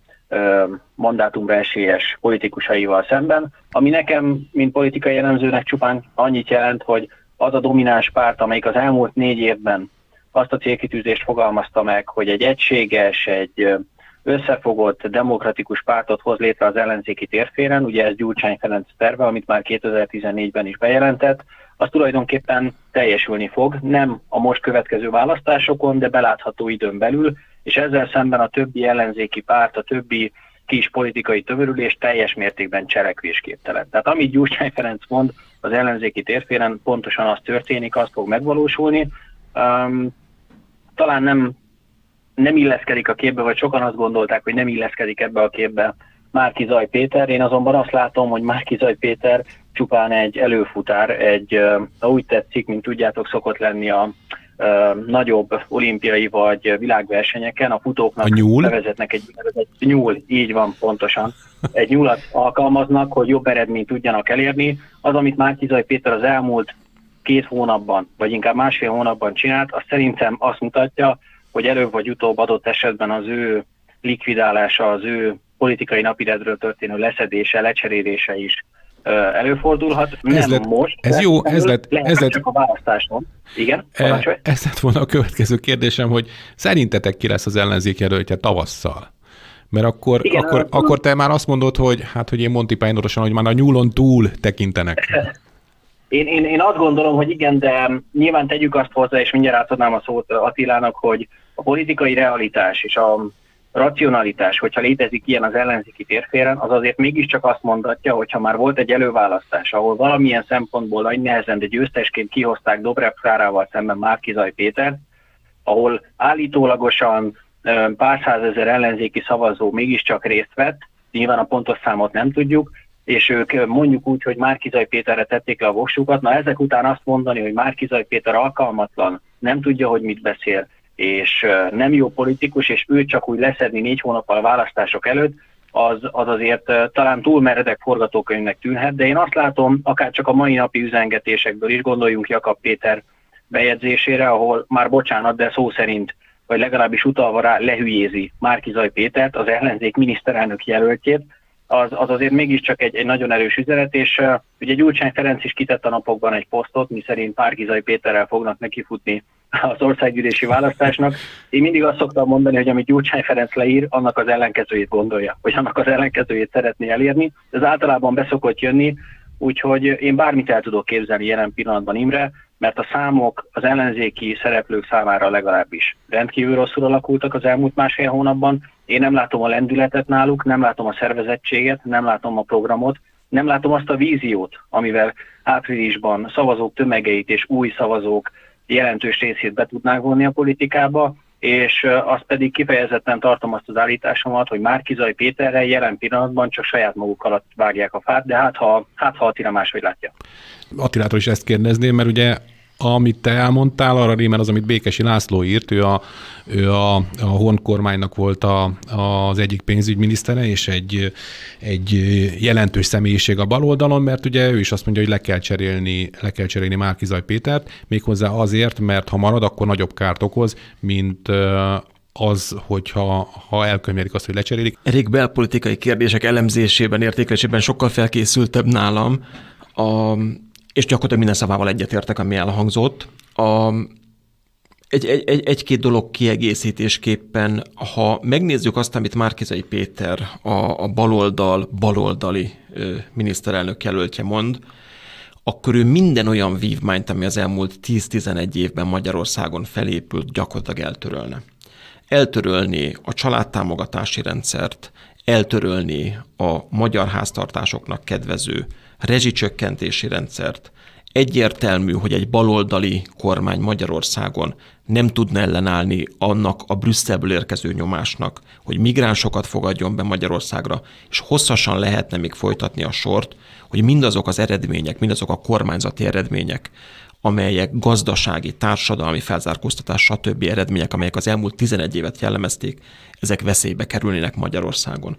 mandátumra esélyes politikusaival szemben, ami nekem, mint politikai jellemzőnek csupán annyit jelent, hogy az a domináns párt, amelyik az elmúlt négy évben azt a célkitűzést fogalmazta meg, hogy egy egységes, egy összefogott demokratikus pártot hoz létre az ellenzéki térféren, ugye ez Gyurcsány Ferenc terve, amit már 2014-ben is bejelentett, az tulajdonképpen teljesülni fog, nem a most következő választásokon, de belátható időn belül, és ezzel szemben a többi ellenzéki párt, a többi kis politikai tömörülés teljes mértékben cselekvésképtelen. Tehát amit Gyurcsány Ferenc mond az ellenzéki térféren, pontosan az történik, az fog megvalósulni. Um, talán nem, nem illeszkedik a képbe, vagy sokan azt gondolták, hogy nem illeszkedik ebbe a képbe Márki Zaj Péter. Én azonban azt látom, hogy Márki Zaj Péter csupán egy előfutár, egy, ha úgy tetszik, mint tudjátok, szokott lenni a nagyobb olimpiai vagy világversenyeken a futóknak a nyúl? bevezetnek egy, egy nyúl, így van pontosan. Egy nyúlat alkalmaznak, hogy jobb eredményt tudjanak elérni. Az, amit Márkizaj Péter az elmúlt két hónapban, vagy inkább másfél hónapban csinált, az szerintem azt mutatja, hogy előbb vagy utóbb adott esetben az ő likvidálása, az ő politikai napirendről történő leszedése, lecserélése is előfordulhat. Nem ez lett, most. Ez jó, ez lett, ez lett, csak a választáson. Igen, e, Ez lett volna a következő kérdésem, hogy szerintetek ki lesz az ellenzék jelöltje tavasszal? Mert akkor, Igen, akkor, a... akkor te már azt mondod, hogy hát, hogy én Monty Python hogy már a nyúlon túl tekintenek. Én, én, én azt gondolom, hogy igen, de nyilván tegyük azt hozzá, és mindjárt átadnám a szót Attilának, hogy a politikai realitás és a racionalitás, hogyha létezik ilyen az ellenzéki térféren, az azért mégiscsak azt mondatja, hogyha már volt egy előválasztás, ahol valamilyen szempontból nagy nehezen, de győztesként kihozták Dobrev Klárával szemben Márkizaj Péter, ahol állítólagosan pár százezer ellenzéki szavazó mégiscsak részt vett, nyilván a pontos számot nem tudjuk, és ők mondjuk úgy, hogy Márkizaj Péterre tették le a voksukat, na ezek után azt mondani, hogy Márkizaj Péter alkalmatlan, nem tudja, hogy mit beszél, és nem jó politikus, és ő csak úgy leszedni négy hónappal a választások előtt, az, az azért talán túl meredek forgatókönyvnek tűnhet, de én azt látom, akár csak a mai napi üzengetésekből is gondoljunk Jakab Péter bejegyzésére, ahol már bocsánat, de szó szerint, vagy legalábbis utalva rá lehülyézi Márkizaj Pétert, az ellenzék miniszterelnök jelöltjét, az, az azért mégiscsak egy, egy nagyon erős üzenet, és uh, ugye Gyurcsány Ferenc is kitett a napokban egy posztot, mi szerint Márkizaj Péterrel fognak nekifutni az országgyűlési választásnak. Én mindig azt szoktam mondani, hogy amit Gyurcsány Ferenc leír, annak az ellenkezőjét gondolja, vagy annak az ellenkezőjét szeretné elérni. Ez általában beszokott jönni, úgyhogy én bármit el tudok képzelni jelen pillanatban Imre, mert a számok az ellenzéki szereplők számára legalábbis rendkívül rosszul alakultak az elmúlt másfél hónapban. Én nem látom a lendületet náluk, nem látom a szervezettséget, nem látom a programot, nem látom azt a víziót, amivel áprilisban szavazók tömegeit és új szavazók jelentős részét be tudnák vonni a politikába, és azt pedig kifejezetten tartom azt az állításomat, hogy Márkizaj Péterrel jelen pillanatban csak saját maguk alatt vágják a fát, de hát ha, hát ha Attila máshogy látja. Attilától is ezt kérdezném, mert ugye amit te elmondtál, arra rímel az, amit Békesi László írt, ő a, ő a, a Horn kormánynak volt a, az egyik pénzügyminisztere, és egy, egy jelentős személyiség a baloldalon, mert ugye ő is azt mondja, hogy le kell cserélni, le kell cserélni Márkizaj Pétert, méghozzá azért, mert ha marad, akkor nagyobb kárt okoz, mint az, hogyha ha elkönyvelik azt, hogy lecserélik. Erik belpolitikai kérdések elemzésében, értékelésében sokkal felkészültebb nálam. A, és gyakorlatilag minden szavával egyetértek, ami elhangzott. A, egy, egy, egy, egy-két dolog kiegészítésképpen, ha megnézzük azt, amit Márkizai Péter, a, a baloldal, baloldali ö, miniszterelnök jelöltje mond, akkor ő minden olyan vívmányt, ami az elmúlt 10-11 évben Magyarországon felépült, gyakorlatilag eltörölne. Eltörölni a családtámogatási rendszert, eltörölni a magyar háztartásoknak kedvező rezsicsökkentési rendszert. Egyértelmű, hogy egy baloldali kormány Magyarországon nem tudna ellenállni annak a Brüsszelből érkező nyomásnak, hogy migránsokat fogadjon be Magyarországra, és hosszasan lehetne még folytatni a sort, hogy mindazok az eredmények, mindazok a kormányzati eredmények, amelyek gazdasági, társadalmi felzárkóztatás, stb. eredmények, amelyek az elmúlt 11 évet jellemezték, ezek veszélybe kerülnének Magyarországon.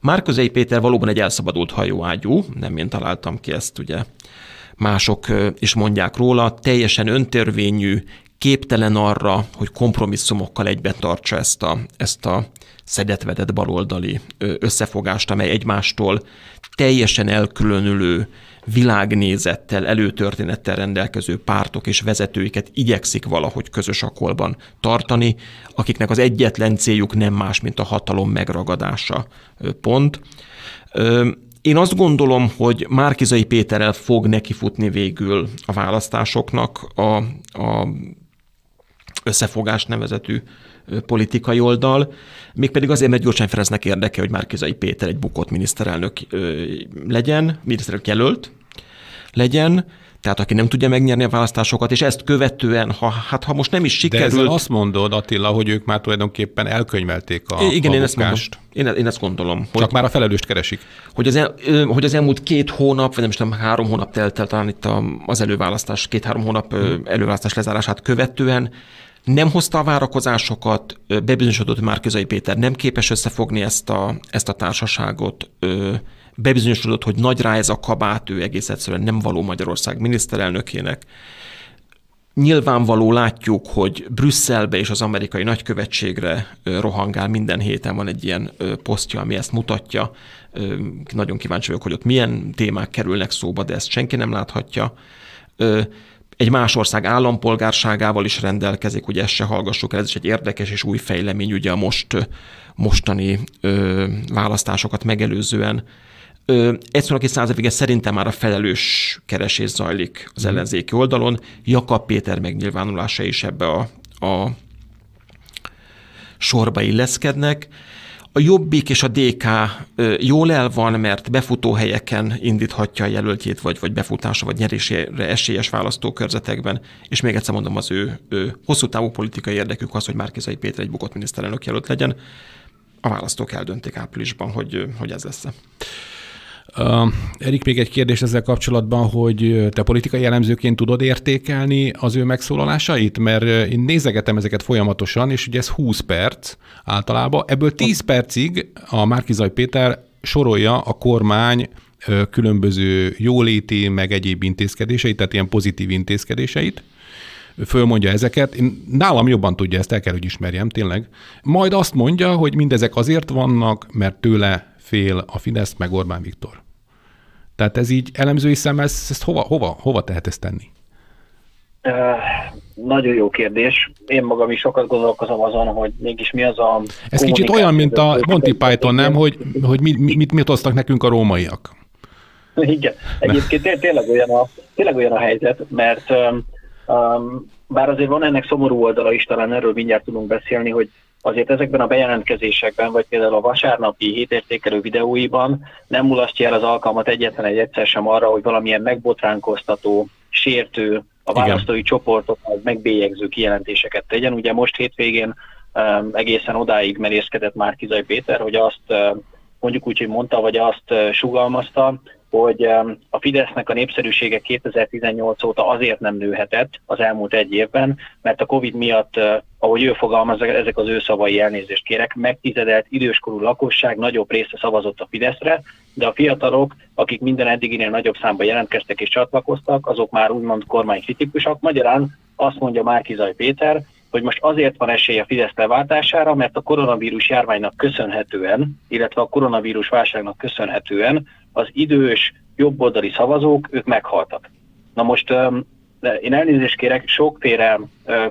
Márközei Péter valóban egy elszabadult hajóágyú, nem én találtam ki ezt, ugye mások is mondják róla, teljesen öntörvényű, képtelen arra, hogy kompromisszumokkal egyben tartsa ezt a, ezt a szedetvedett baloldali összefogást, amely egymástól teljesen elkülönülő világnézettel, előtörténettel rendelkező pártok és vezetőiket igyekszik valahogy közös akolban tartani, akiknek az egyetlen céljuk nem más, mint a hatalom megragadása. Pont. Én azt gondolom, hogy Márkizai Péterrel fog nekifutni végül a választásoknak a, a összefogás nevezetű politikai oldal, mégpedig azért, mert Gyurcsány Ferencnek érdeke, hogy Márkizai Péter egy bukott miniszterelnök legyen, miniszterelnök jelölt legyen, tehát aki nem tudja megnyerni a választásokat, és ezt követően, ha, hát ha most nem is sikerült... De ezzel azt mondod, Attila, hogy ők már tulajdonképpen elkönyvelték a Igen, a én ezt, mondom. Én, én ezt gondolom. Csak hogy, már a felelőst keresik. Hogy az, el, hogy az elmúlt két hónap, vagy nem is tudom, három hónap telt el talán itt az előválasztás, két-három hónap hmm. előválasztás lezárását követően nem hozta a várakozásokat, bebizonyosodott már Közai Péter nem képes összefogni ezt a, ezt a társaságot, bebizonyosodott, hogy nagy rá ez a kabát, ő egész egyszerűen nem való Magyarország miniszterelnökének. Nyilvánvaló látjuk, hogy Brüsszelbe és az amerikai nagykövetségre rohangál, minden héten van egy ilyen posztja, ami ezt mutatja. Nagyon kíváncsi vagyok, hogy ott milyen témák kerülnek szóba, de ezt senki nem láthatja egy más ország állampolgárságával is rendelkezik, ugye ezt se hallgassuk el, ez is egy érdekes és új fejlemény, ugye a most, mostani ö, választásokat megelőzően. Egyszerűen, aki századvége szerintem már a felelős keresés zajlik az mhm. ellenzéki oldalon. Jakab Péter megnyilvánulása is ebbe a, a sorba illeszkednek. A Jobbik és a DK jól el van, mert befutó helyeken indíthatja a jelöltjét, vagy, vagy befutása, vagy nyerésére esélyes választókörzetekben. És még egyszer mondom, az ő, ő hosszú távú politikai érdekük az, hogy Márkizai Péter egy bukott miniszterelnök jelölt legyen. A választók eldöntik áprilisban, hogy, hogy ez lesz. Erik, még egy kérdés ezzel kapcsolatban, hogy te politikai elemzőként tudod értékelni az ő megszólalásait? Mert én nézegetem ezeket folyamatosan, és ugye ez 20 perc általában. Ebből 10 percig a Márkizaj Péter sorolja a kormány különböző jóléti, meg egyéb intézkedéseit, tehát ilyen pozitív intézkedéseit fölmondja ezeket. Én, nálam jobban tudja ezt, el kell, hogy ismerjem, tényleg. Majd azt mondja, hogy mindezek azért vannak, mert tőle fél a Fidesz, meg Orbán Viktor. Tehát ez így elemzői szemmel, ezt, ezt hova, hova, hova tehet ezt tenni? nagyon jó kérdés. Én magam is sokat gondolkozom azon, hogy mégis mi az a... Ez kicsit olyan, mint a Monty Python, nem? Hogy, hogy mit, mit, mit hoztak nekünk a rómaiak. Igen. Egyébként tényleg olyan a, tényleg olyan a helyzet, mert um, bár azért van ennek szomorú oldala is, talán erről mindjárt tudunk beszélni, hogy azért ezekben a bejelentkezésekben, vagy például a vasárnapi hétértékelő videóiban nem mulasztja el az alkalmat egyetlen egy egyszer sem arra, hogy valamilyen megbotránkoztató, sértő, a választói Igen. csoportokat megbélyegző kijelentéseket tegyen. Ugye most hétvégén um, egészen odáig merészkedett már Kizaj Péter, hogy azt um, mondjuk úgy, hogy mondta, vagy azt uh, sugalmazta, hogy a Fidesznek a népszerűsége 2018 óta azért nem nőhetett az elmúlt egy évben, mert a Covid miatt, eh, ahogy ő fogalmaz, ezek az ő szavai elnézést kérek, megtizedelt időskorú lakosság nagyobb része szavazott a Fideszre, de a fiatalok, akik minden eddiginél nagyobb számban jelentkeztek és csatlakoztak, azok már úgymond kormánykritikusak. Magyarán azt mondja Márkizaj Péter, hogy most azért van esély a Fidesz leváltására, mert a koronavírus járványnak köszönhetően, illetve a koronavírus válságnak köszönhetően az idős, jobboldali szavazók, ők meghaltak. Na most én elnézést kérek, sokféle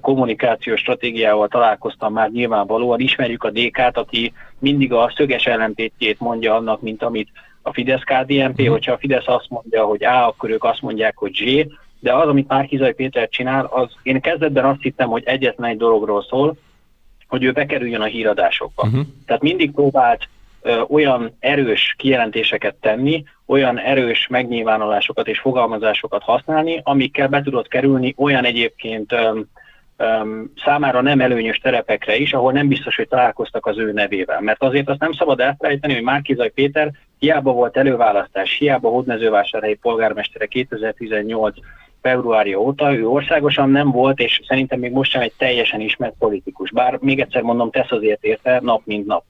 kommunikációs stratégiával találkoztam már nyilvánvalóan. Ismerjük a DK-t, aki mindig a szöges ellentétjét mondja annak, mint amit a fidesz KDNP, mm. hogyha a Fidesz azt mondja, hogy A, akkor ők azt mondják, hogy Z, de az, amit már Kizai Péter csinál, az én kezdetben azt hittem, hogy egyetlen egy dologról szól, hogy ő bekerüljön a híradásokba. Uh-huh. Tehát mindig próbált olyan erős kijelentéseket tenni, olyan erős megnyilvánulásokat és fogalmazásokat használni, amikkel be tudott kerülni olyan egyébként ö, um, számára nem előnyös terepekre is, ahol nem biztos, hogy találkoztak az ő nevével. Mert azért azt nem szabad elfelejteni, hogy Márkizaj Péter hiába volt előválasztás, hiába hódmezővásárhelyi polgármestere 2018 februárja óta, ő országosan nem volt, és szerintem még most sem egy teljesen ismert politikus. Bár még egyszer mondom, tesz azért érte nap mint nap.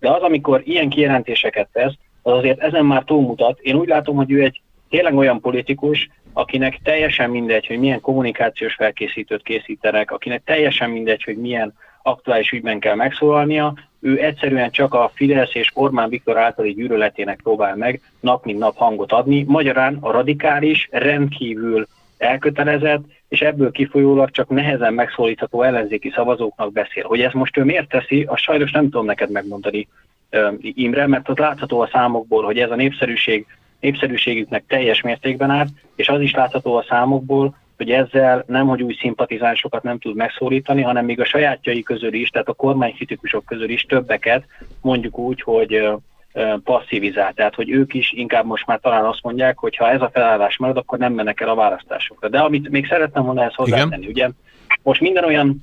De az, amikor ilyen kijelentéseket tesz, az azért ezen már túlmutat. Én úgy látom, hogy ő egy tényleg olyan politikus, akinek teljesen mindegy, hogy milyen kommunikációs felkészítőt készítenek, akinek teljesen mindegy, hogy milyen aktuális ügyben kell megszólalnia, ő egyszerűen csak a Fidesz és Orbán Viktor általi gyűlöletének próbál meg nap mint nap hangot adni. Magyarán a radikális, rendkívül elkötelezett, és ebből kifolyólag csak nehezen megszólítható ellenzéki szavazóknak beszél. Hogy ez most ő miért teszi, azt sajnos nem tudom neked megmondani, Imre, mert ott látható a számokból, hogy ez a népszerűség, népszerűségüknek teljes mértékben árt, és az is látható a számokból, hogy ezzel nem, hogy új szimpatizánsokat nem tud megszólítani, hanem még a sajátjai közül is, tehát a kormánykritikusok közül is többeket, mondjuk úgy, hogy passzivizál. Tehát, hogy ők is inkább most már talán azt mondják, hogy ha ez a felállás marad, akkor nem mennek el a választásokra. De amit még szerettem volna ezt hozzátenni, ugye most minden olyan,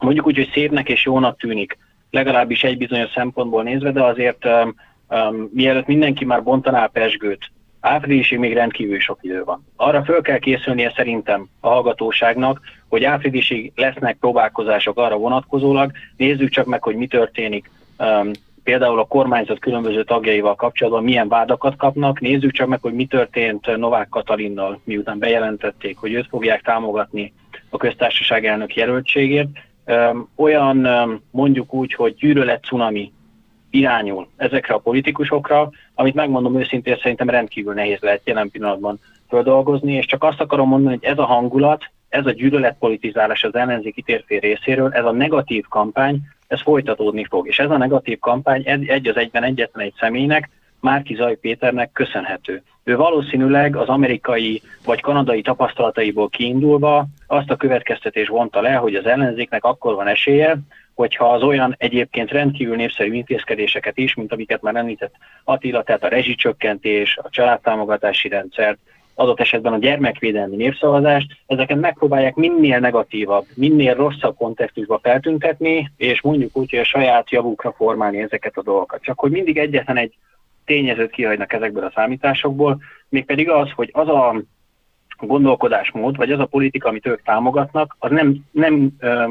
mondjuk úgy, hogy szépnek és jónak tűnik, legalábbis egy bizonyos szempontból nézve, de azért um, um, mielőtt mindenki már bontaná a pesgőt, áprilisig még rendkívül sok idő van. Arra föl kell készülnie szerintem a hallgatóságnak, hogy áprilisig lesznek próbálkozások arra vonatkozólag, nézzük csak meg, hogy mi történik például a kormányzat különböző tagjaival kapcsolatban milyen vádakat kapnak. Nézzük csak meg, hogy mi történt Novák Katalinnal, miután bejelentették, hogy őt fogják támogatni a köztársaság elnök jelöltségért. Olyan mondjuk úgy, hogy gyűrölet cunami irányul ezekre a politikusokra, amit megmondom őszintén, szerintem rendkívül nehéz lehet jelen pillanatban földolgozni, és csak azt akarom mondani, hogy ez a hangulat, ez a gyűlöletpolitizálás az ellenzéki térfél részéről, ez a negatív kampány, ez folytatódni fog. És ez a negatív kampány egy az egyben egyetlen egy személynek, Márki Zaj Péternek köszönhető. Ő valószínűleg az amerikai vagy kanadai tapasztalataiból kiindulva azt a következtetés vonta le, hogy az ellenzéknek akkor van esélye, hogyha az olyan egyébként rendkívül népszerű intézkedéseket is, mint amiket már említett Attila, tehát a rezsicsökkentés, a családtámogatási rendszert, adott esetben a gyermekvédelmi népszavazást, ezeket megpróbálják minél negatívabb, minél rosszabb kontextusba feltüntetni, és mondjuk úgy, hogy a saját javukra formálni ezeket a dolgokat. Csak hogy mindig egyetlen egy tényezőt kihagynak ezekből a számításokból, mégpedig az, hogy az a gondolkodásmód, vagy az a politika, amit ők támogatnak, az nem, nem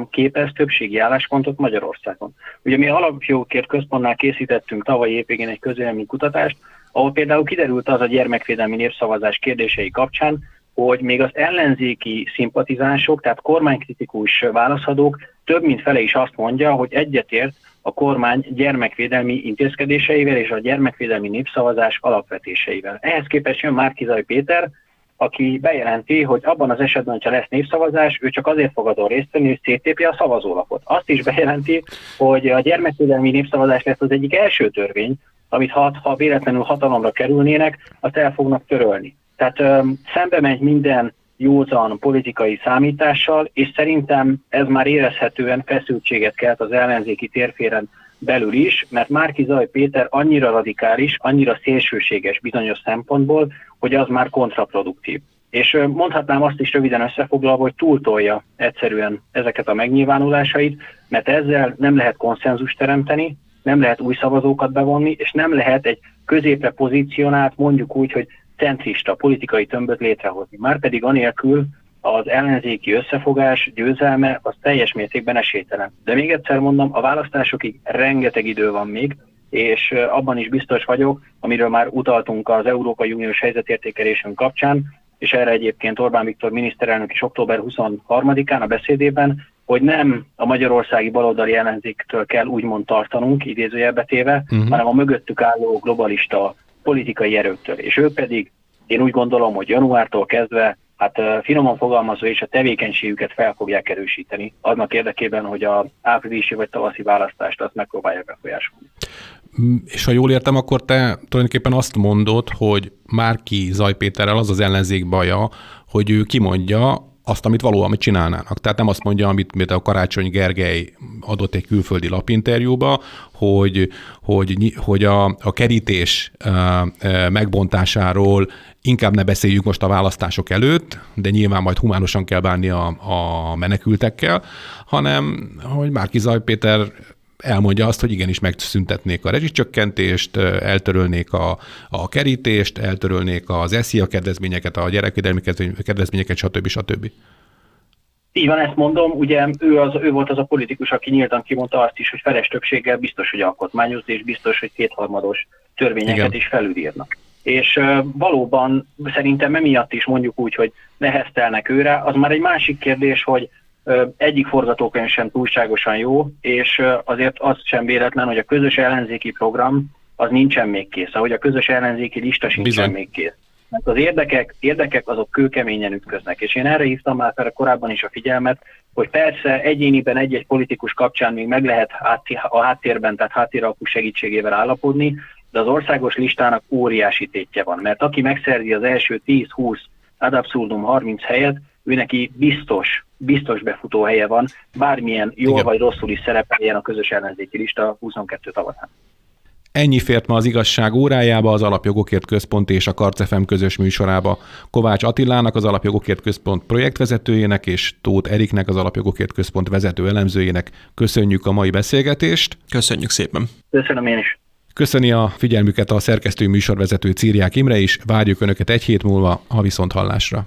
képez többségi álláspontot Magyarországon. Ugye mi alapjogokért központnál készítettünk tavaly évvégén egy közélmény kutatást, ahol például kiderült az a gyermekvédelmi népszavazás kérdései kapcsán, hogy még az ellenzéki szimpatizánsok, tehát kormánykritikus válaszadók több mint fele is azt mondja, hogy egyetért a kormány gyermekvédelmi intézkedéseivel és a gyermekvédelmi népszavazás alapvetéseivel. Ehhez képest jön Márkizaj Péter, aki bejelenti, hogy abban az esetben, hogyha lesz népszavazás, ő csak azért fog azon részt venni, hogy széttépi a szavazólapot. Azt is bejelenti, hogy a gyermekvédelmi népszavazás lesz az egyik első törvény, amit ha, ha véletlenül hatalomra kerülnének, azt el fognak törölni. Tehát öm, szembe megy minden józan politikai számítással, és szerintem ez már érezhetően feszültséget kelt az ellenzéki térféren belül is, mert Márki Zaj Péter annyira radikális, annyira szélsőséges bizonyos szempontból, hogy az már kontraproduktív. És mondhatnám azt is röviden összefoglalva, hogy túltolja egyszerűen ezeket a megnyilvánulásait, mert ezzel nem lehet konszenzus teremteni, nem lehet új szavazókat bevonni, és nem lehet egy középre pozícionált, mondjuk úgy, hogy centrista politikai tömböt létrehozni. Márpedig anélkül az ellenzéki összefogás győzelme az teljes mértékben esélytelen. De még egyszer mondom, a választásokig rengeteg idő van még, és abban is biztos vagyok, amiről már utaltunk az Európai Uniós helyzetértékelésünk kapcsán, és erre egyébként Orbán Viktor miniszterelnök is október 23-án a beszédében, hogy nem a magyarországi baloldali ellenzéktől kell úgymond tartanunk, idézőjelbe téve, uh-huh. hanem a mögöttük álló globalista politikai erőktől. És ők pedig, én úgy gondolom, hogy januártól kezdve hát finoman fogalmazva és a tevékenységüket fel fogják erősíteni, annak érdekében, hogy a áprilisi vagy tavaszi választást azt megpróbálják befolyásolni. Mm, és ha jól értem, akkor te tulajdonképpen azt mondod, hogy Márki Zajpéterrel az az ellenzék baja, hogy ő kimondja azt, amit valóban csinálnának. Tehát nem azt mondja, amit mint a Karácsony Gergely adott egy külföldi lapinterjúba, hogy, hogy, hogy a, a kerítés megbontásáról inkább ne beszéljük most a választások előtt, de nyilván majd humánosan kell bánni a, a menekültekkel, hanem hogy Márki Zaj Péter elmondja azt, hogy igenis megszüntetnék a rezsicsökkentést, eltörölnék a, a kerítést, eltörölnék az SZIA kedvezményeket, a gyerekvédelmi kedvezményeket, stb. stb. Így van, ezt mondom, ugye ő, az, ő volt az a politikus, aki nyíltan kimondta azt is, hogy feles többséggel biztos, hogy alkotmányozni, és biztos, hogy kétharmados törvényeket Igen. is felülírnak. És uh, valóban szerintem emiatt is mondjuk úgy, hogy neheztelnek őre, az már egy másik kérdés, hogy egyik forgatókönyv sem túlságosan jó, és azért az sem véletlen, hogy a közös ellenzéki program az nincsen még kész, ahogy a közös ellenzéki lista sincsen Bizony. még kész. Mert az érdekek, érdekek azok kőkeményen ütköznek, és én erre hívtam már fel korábban is a figyelmet, hogy persze egyéniben egy-egy politikus kapcsán még meg lehet a háttérben, tehát háttéralkú segítségével állapodni, de az országos listának óriási tétje van, mert aki megszerzi az első 10-20, ad abszurdum 30 helyet, ő neki biztos, biztos befutó helye van, bármilyen jól Igen. vagy rosszul is szerepeljen a közös ellenzéki lista 22 tavaszán. Ennyi fért ma az igazság órájába, az Alapjogokért Központ és a Karcefem közös műsorába. Kovács Attilának, az Alapjogokért Központ projektvezetőjének és Tóth Eriknek, az Alapjogokért Központ vezető elemzőjének köszönjük a mai beszélgetést. Köszönjük szépen. Köszönöm én is. Köszöni a figyelmüket a szerkesztő műsorvezető Círiák Imre is, várjuk Önöket egy hét múlva a Viszonthallásra.